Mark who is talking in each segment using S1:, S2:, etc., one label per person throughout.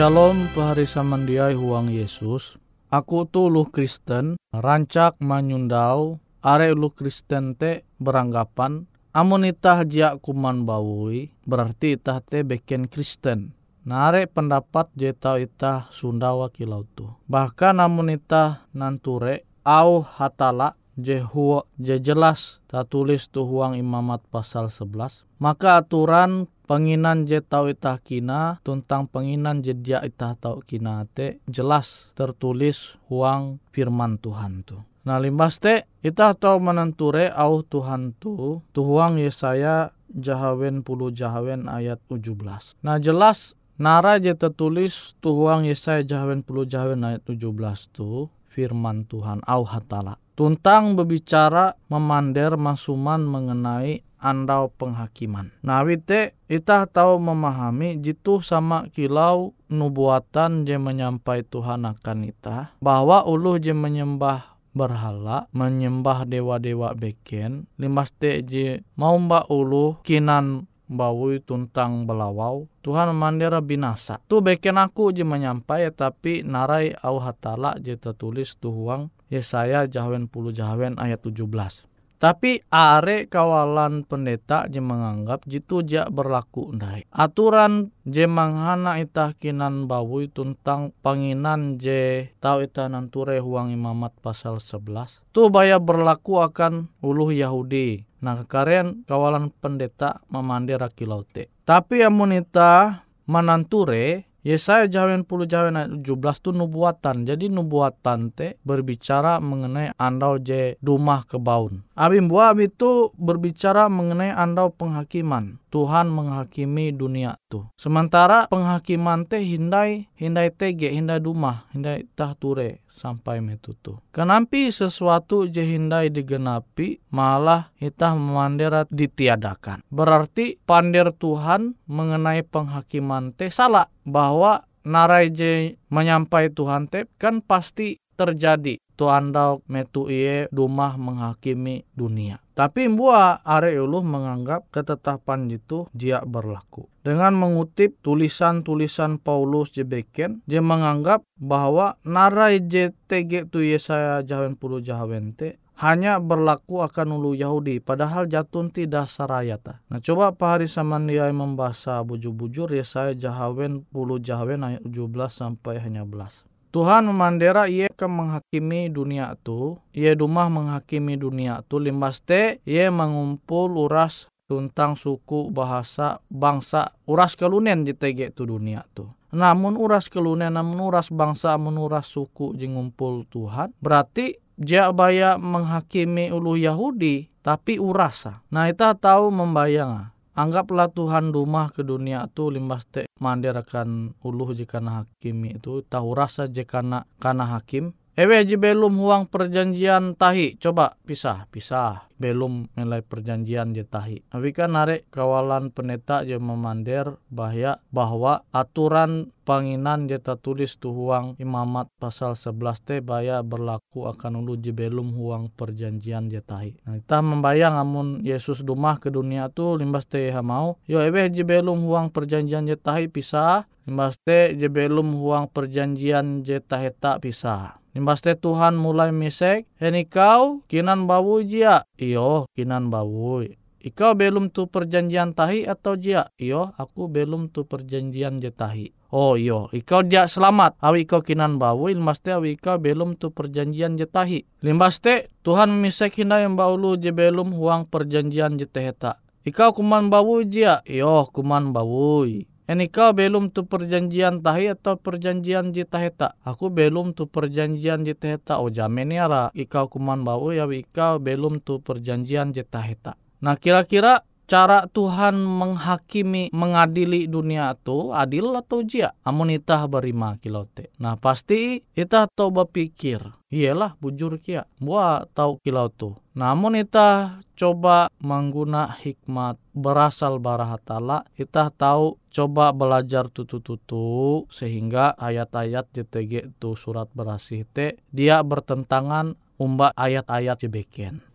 S1: Shalom pahari samandiai huang Yesus. Aku tuh lu Kristen, rancak manyundau, are lu Kristen te beranggapan, amun itah jia kuman bawui, berarti itah te beken Kristen. Nare pendapat jetau itah Sundawa kilau tu. Bahkan amun itah nanture, au hatala, je huwa, je jelas tak tulis tu huang imamat pasal 11. Maka aturan penginan je tau itah kina tentang penginan je dia itah tau kina te jelas tertulis huang firman Tuhan tu. Nah limbas te itah tau menenture au Tuhan tu tu huang Yesaya jahawen puluh jahawen ayat 17. Nah jelas nara je tertulis tu huang Yesaya jahawen puluh jahawen ayat 17 tu firman Tuhan au hatala. Tuntang berbicara memander masuman mengenai andau penghakiman. Nah wite kita tahu memahami jitu sama kilau nubuatan je menyampai Tuhan akan kita bahwa uluh je menyembah berhala menyembah dewa-dewa beken limas je mau mbak ulu kinan bawi tuntang belawau Tuhan mandira binasa tu beken aku je menyampai tapi narai au hatala je tertulis tuhuang Yesaya jahawen puluh jahawen ayat 17 tapi are kawalan pendeta je menganggap jitu ja berlaku ndai. Aturan je manghana itah kinan bawui tentang panginan je tau itah nanture huang imamat pasal 11. Tu baya berlaku akan uluh Yahudi. Nah kekarian kawalan pendeta memandir laute. Tapi amun itah mananture Yesaya jawen puluh jawen ayat 17 tu nubuatan. Jadi nubuatan te berbicara mengenai andau je rumah kebaun. Abim buah itu berbicara mengenai andau penghakiman. Tuhan menghakimi dunia tu. Sementara penghakiman te hindai hindai tege hindai dumah hindai tahture sampai metutu. Kenampi sesuatu jehindai digenapi malah kita memanderat ditiadakan. Berarti pandir Tuhan mengenai penghakiman teh salah bahwa narai je menyampai Tuhan teh kan pasti terjadi tu andau metu iye dumah menghakimi dunia. Tapi mbua are uluh menganggap ketetapan itu dia berlaku. Dengan mengutip tulisan-tulisan Paulus jebeken, dia menganggap bahwa narai JTG tu Yesaya jawen puluh te hanya berlaku akan ulu Yahudi padahal jatun tidak sarayata. Nah coba Pak Hari Samandiai membaca bujur-bujur Yesaya jahawen puluh jahawen ayat 17 sampai hanya belas. Tuhan memandera ia ke menghakimi dunia tu, ia dumah menghakimi dunia tu limbas te ia mengumpul uras tentang suku bahasa bangsa uras kelunen di tege tu dunia tu. Namun uras kelunen, namun uras bangsa, namun uras suku jingumpul Tuhan, berarti dia baya menghakimi ulu Yahudi, tapi urasa. Nah, kita tahu membayang anggaplah Tuhan rumah ke dunia tu limbas te mandir akan uluh jika hakimi itu tahu rasa jika kana hakim Ewe ji belum huang perjanjian tahi. Coba pisah, pisah. Belum nilai perjanjian je tahi. Tapi kan narik kawalan peneta je memandir bahaya bahwa aturan panginan je tulis tu huang imamat pasal 11 te baya berlaku akan ulu je belum huang perjanjian je tahi. Nah, kita membayang amun Yesus dumah ke dunia tu limbas te mau. Yo ewe je belum huang perjanjian je tahi pisah. Limbas te je belum huang perjanjian je tahi tak pisah. Nimbaste Tuhan mulai misek, heni kau kinan bawu jia. Iyo, kinan bawu. Ikau belum tu perjanjian tahi atau jia? Iyo, aku belum tu perjanjian jetahi. Oh iyo, ikau dia selamat. Awi ikau kinan bawu, ilmaste awi ikau belum tu perjanjian jetahi. Limbaste Tuhan misek hina yang baulu je belum huang perjanjian jeteheta. Ikau kuman bawu jia? Iyo, kuman bawu. Ini kau belum tu perjanjian tahi atau perjanjian jitaheta. Aku belum tu perjanjian jitaheta. Oh jamin ya ra. Ikau kuman bau ya ikau belum tu perjanjian jitaheta. Nah kira-kira cara Tuhan menghakimi, mengadili dunia itu adil atau jia? Amun itah berima kilote. Nah pasti itah tahu berpikir. Iyalah bujur kia. Buat tahu kilau tu. Namun kita coba mengguna hikmat berasal barahatala. Kita tahu coba belajar tutu-tutu sehingga ayat-ayat JTG itu surat berasih te dia bertentangan umba ayat-ayat jebeken.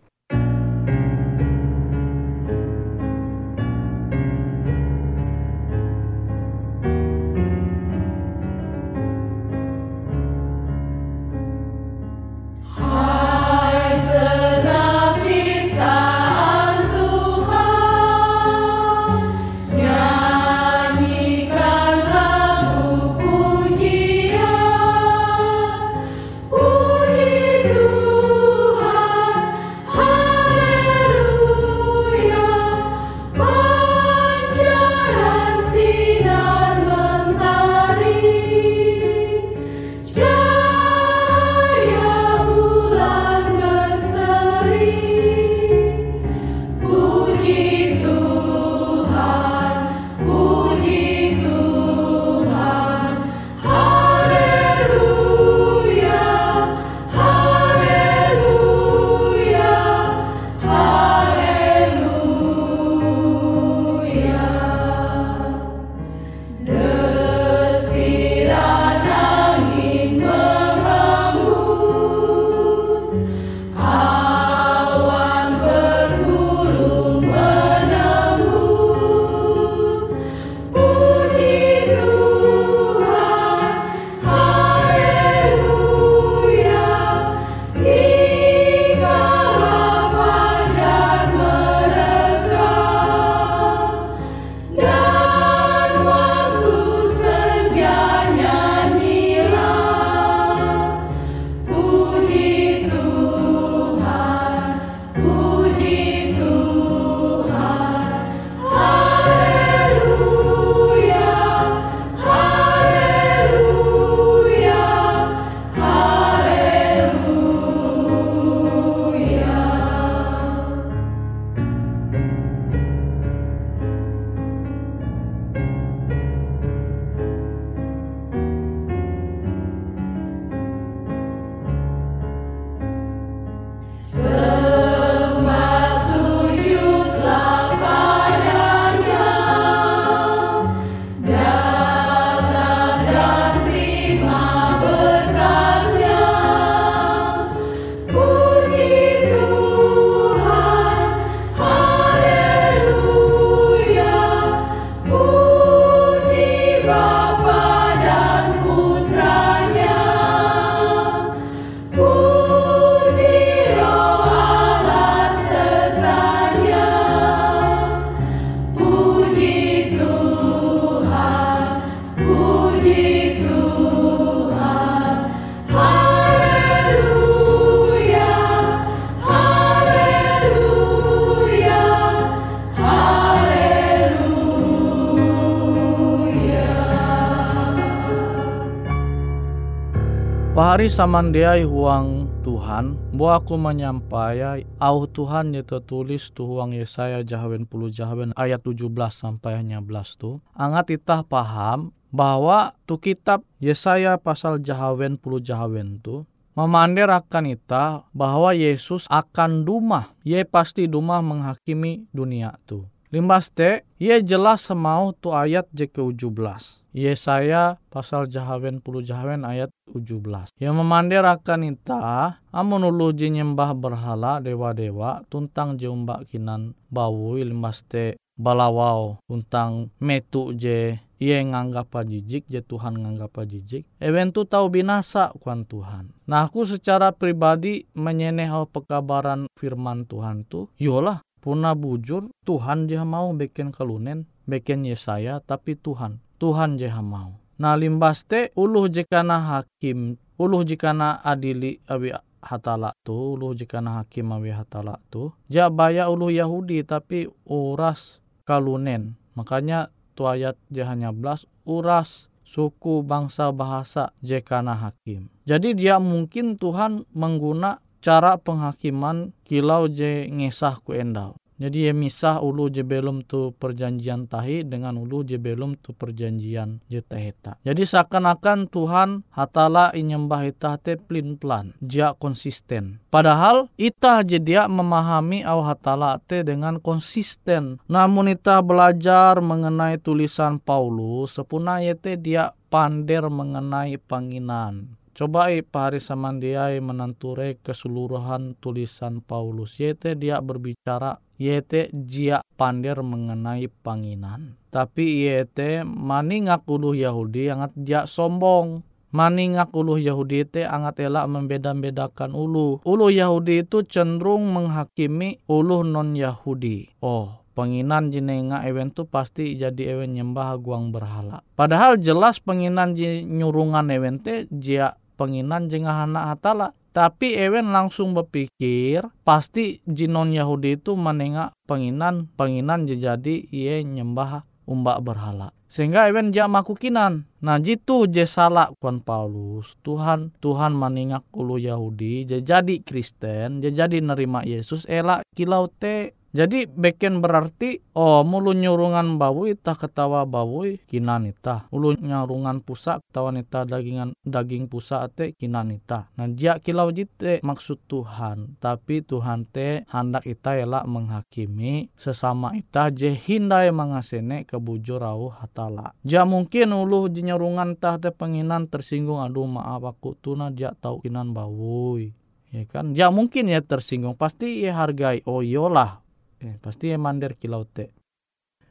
S1: Pahari samandiai huang Tuhan, bu aku menyampai au Tuhan itu tulis tu huang Yesaya jahawen puluh jahawen ayat 17 sampai hanya belas tu. Angat itah paham bahwa tu kitab Yesaya pasal jahawen puluh jahawen tu memandir akan ita bahwa Yesus akan dumah. Ye pasti dumah menghakimi dunia tu. Limbas te, ye jelas semau tu ayat je ke-17. Yesaya pasal jahawen puluh jahawen ayat 17. Yang memandir akan ita, amun ulu nyembah berhala dewa-dewa, tuntang jeumbak kinan bau limbas te balawau. Tuntang metu je ia nganggap jijik je Tuhan nganggap jijik ewen tu tahu binasa kuan Tuhan. Nah aku secara pribadi menyeneh pekabaran firman Tuhan tu yolah puna bujur Tuhan je mau bikin kalunen bikin Yesaya tapi Tuhan Tuhan jeha mau. Nah limbas te uluh jikana hakim, uluh jikana adili awi hatala tu, uluh jikana hakim awi hatala tu. Ja baya uluh Yahudi tapi uras kalunen. Makanya tu ayat jahanya belas uras suku bangsa bahasa jekana hakim. Jadi dia mungkin Tuhan mengguna cara penghakiman kilau je ngesah ku endau. Jadi ya misah ulu je belum tu perjanjian tahi dengan ulu je belum tu perjanjian je taheta. Jadi seakan-akan Tuhan hatala inyembah itah te plin plan, dia konsisten. Padahal itah je dia memahami au hatala te dengan konsisten. Namun itah belajar mengenai tulisan Paulus, sepuna yete dia pander mengenai panginan. Coba pahari samandiai menanture keseluruhan tulisan Paulus. Yete dia berbicara yete jia pander mengenai panginan. Tapi yete maningak ulu Yahudi angat jia sombong. Maningak ulu Yahudi te angat elak membeda-bedakan ulu. Ulu Yahudi itu cenderung menghakimi ulu non-Yahudi. Oh, penginan jenenga ewen tu pasti jadi ewen nyembah guang berhala. Padahal jelas penginan nyurungan ewen te jia penginan jengah anak hatala. Tapi Ewen langsung berpikir pasti jinon Yahudi itu menengak penginan penginan jadi ia nyembah umbak berhala. Sehingga Ewen jak makukinan. Nah jitu je salah kuan Paulus. Tuhan Tuhan menengak ulu Yahudi jadi Kristen jadi nerima Yesus elak kilau te jadi beken berarti oh mulu nyurungan bawui tak ketawa bawui kinan ita. Mulu nyurungan pusa ketawa nita dagingan daging pusa te kinan ita. Nah dia kilau jite maksud Tuhan. Tapi Tuhan te hendak ita elak menghakimi sesama ita je hindai mengasene kebujur au hatala. Ja mungkin ulu nyurungan tah te penginan tersinggung aduh maaf aku tuna dia tahu kinan bawui ya kan ya mungkin ya tersinggung pasti ya hargai oh yolah eh, pasti ya mandir kilau te.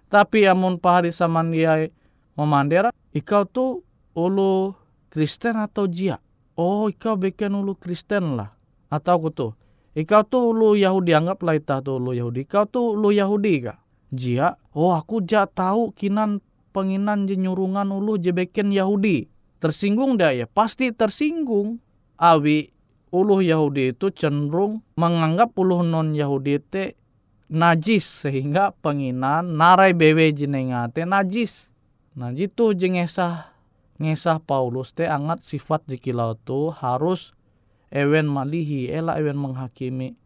S1: Tapi amun pahari saman dia memandera ikau tu ulu Kristen atau jia? Oh ikau bikin ulu Kristen lah. Atau aku tuh ikau tu ulu Yahudi anggaplah itah tu ulu Yahudi. Ikau tu ulu Yahudi kah? Jia? Oh aku ja tahu kinan penginan jenyurungan ulu jebeken Yahudi. Tersinggung dah ya? Pasti tersinggung. Awi ulu Yahudi itu cenderung menganggap ulu non Yahudi te najis sehingga penginan narai bewe jenengate najis. Nah jitu jengesah ngesah Paulus te angat sifat jikilau tu harus ewen malihi ela ewen menghakimi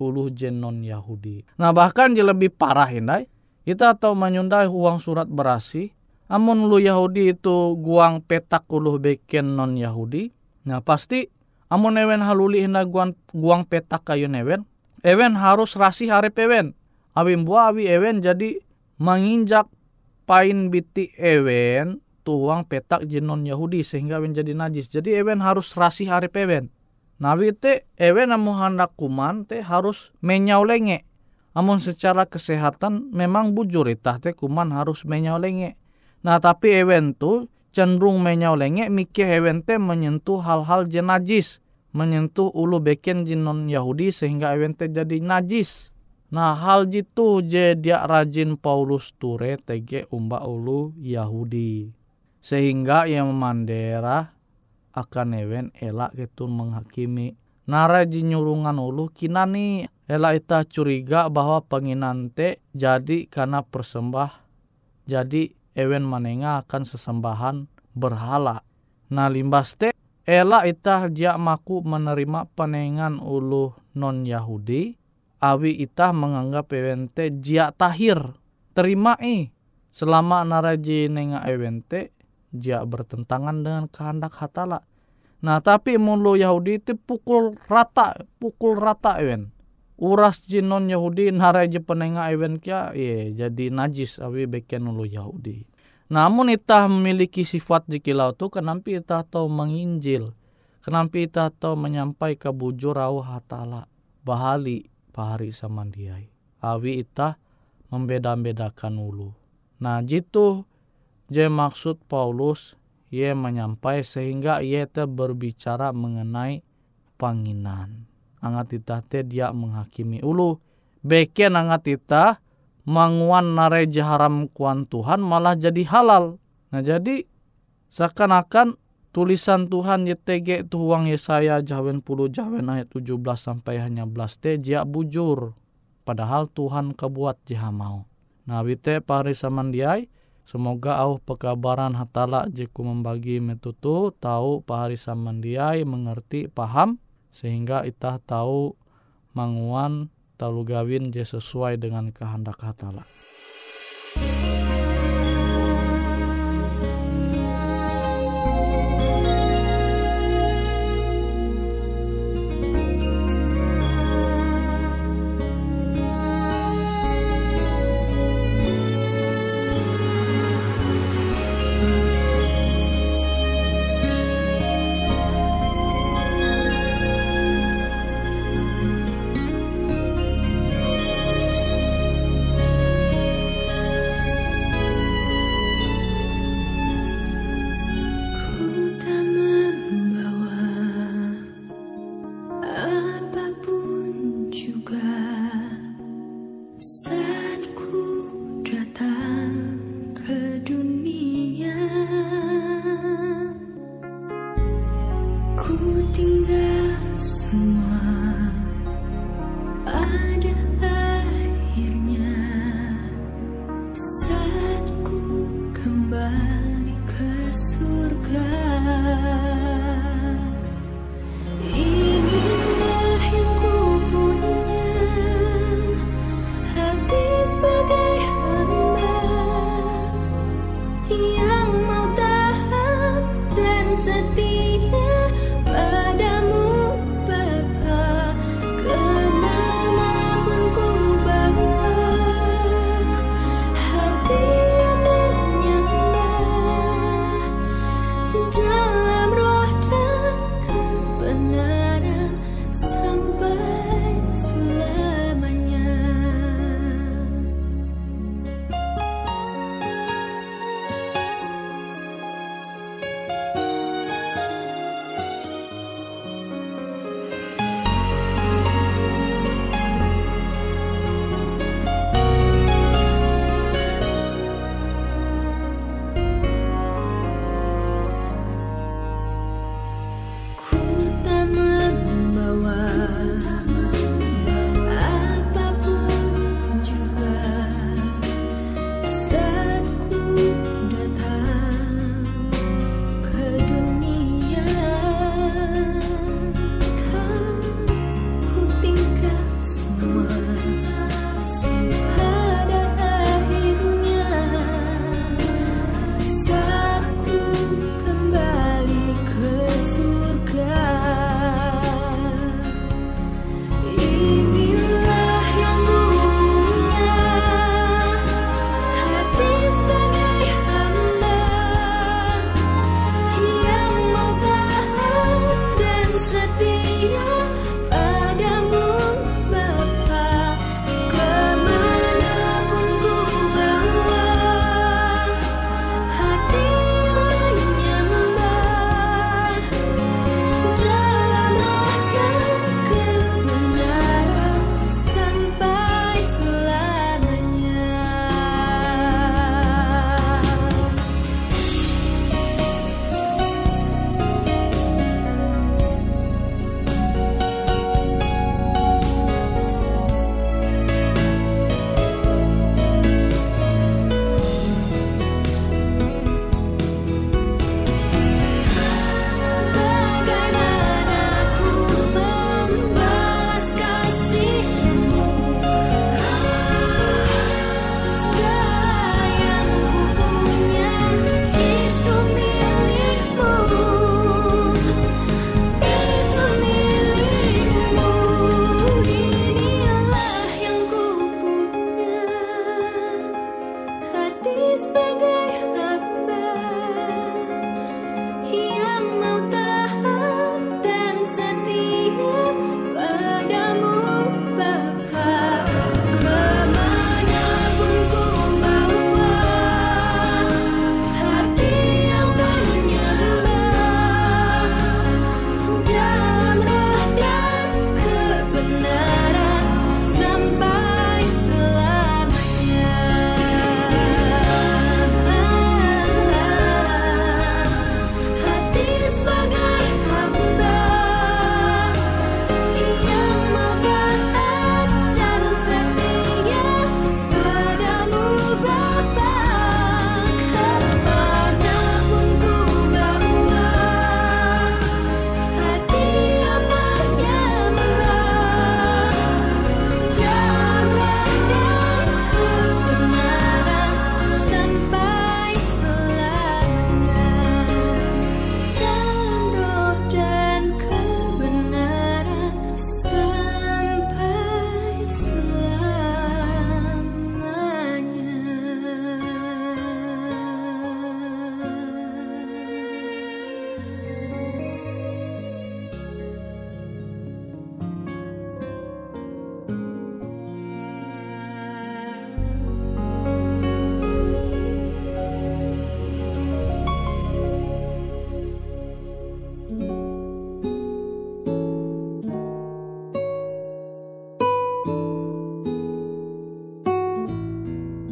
S1: uluh jenon Yahudi. Nah bahkan je lebih parah indai kita tahu menyundai uang surat berasi amun lu Yahudi itu guang petak uluh beken non Yahudi. Nah pasti amun ewen haluli hina guang, guang petak kayu ewen Ewen harus rasih hari ewen. Awi mbua awi ewen jadi menginjak pain biti ewen tuang petak jenon Yahudi sehingga ewen jadi najis. Jadi ewen harus rasih hari ewen. Nawi te ewen amu hendak kuman te harus menyau lenge. Amun secara kesehatan memang bujur itah te kuman harus menyau lenge. Nah tapi ewen tu cenderung menyau lenge mikir ewen te menyentuh hal-hal jenajis menyentuh ulu beken jinon Yahudi sehingga ewente jadi najis. Nah hal jitu je dia rajin Paulus ture tege umba ulu Yahudi. Sehingga yang memandera akan ewen elak ketun menghakimi. Nara nyurungan ulu kinani elak ita curiga bahwa penginante jadi karena persembah. Jadi ewen manenga akan sesembahan berhala. Nah limbas te Ela itah dia maku menerima penengan ulu non Yahudi, awi itah menganggap ewente jia tahir. Terima i, selama naraji nenga ewente, jia bertentangan dengan kehendak hatala. Nah tapi mulu Yahudi itu pukul rata, pukul rata ewen. Uras jinon Yahudi naraji penenga ewen kia, ye jadi najis awi beken ulu Yahudi. Namun itah memiliki sifat jikilau tu kenapa itah tahu menginjil. Kenapa itah tahu menyampai ke bujur au hatala. Bahali pahari samandiai. Awi itah membeda-bedakan ulu. Nah jitu je maksud Paulus ia menyampai sehingga ia te berbicara mengenai panginan. Angat itah te dia menghakimi ulu. Beken angat itah manguan nare haram kuan Tuhan malah jadi halal. Nah jadi seakan-akan tulisan Tuhan YTG tu uang Yesaya jawen puluh jawen ayat 17 sampai hanya belas te jia bujur. Padahal Tuhan kebuat jiha mau. Nah wite pari samandiai semoga au pekabaran hatala jiku membagi metutu tahu pahari samandiai mengerti paham sehingga itah tahu manguan talu gawin je sesuai dengan kehendak hatala.
S2: So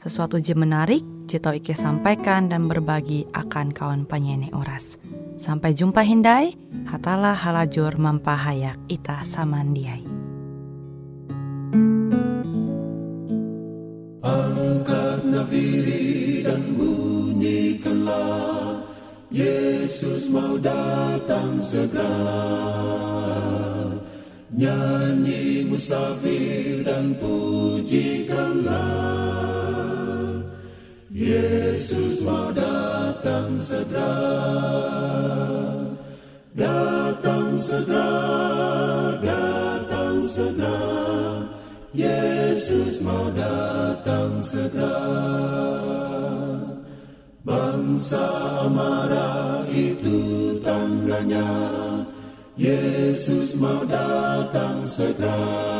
S2: sesuatu je menarik, Jito Ike sampaikan dan berbagi akan kawan penyanyi oras. Sampai jumpa Hindai, hatalah halajur mempahayak ita samandiai.
S3: Angkat nafiri dan bunyikanlah, Yesus mau datang segera. Nyanyi musafir dan pujikanlah Yesus mau datang segera, datang segera, datang segera. Yesus mau datang segera. Bangsa marah itu tandanya, Yesus mau datang segera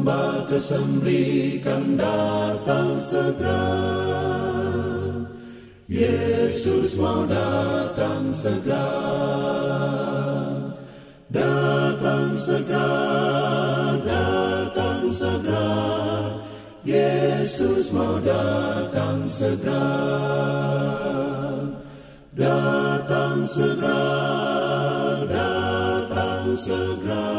S3: Domba kesembelikan datang segera. Yesus mau datang segera. Datang segera Datang segera. Yesus mau datang segera. Datang segera, datang segera.